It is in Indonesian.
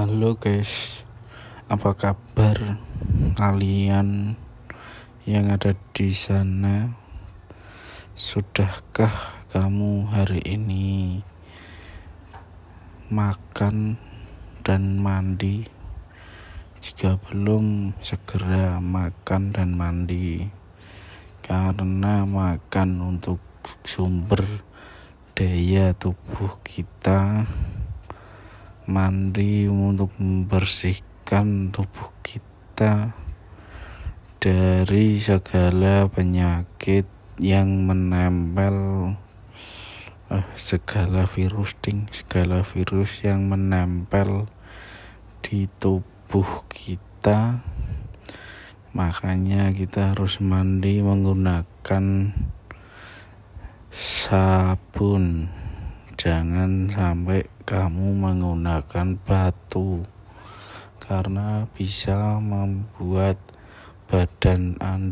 Halo guys, apa kabar kalian yang ada di sana? Sudahkah kamu hari ini makan dan mandi? Jika belum, segera makan dan mandi, karena makan untuk sumber daya tubuh kita mandi untuk membersihkan tubuh kita dari segala penyakit yang menempel eh, segala virus ding segala virus yang menempel di tubuh kita. Makanya kita harus mandi menggunakan sabun. Jangan sampai kamu menggunakan batu karena bisa membuat badan Anda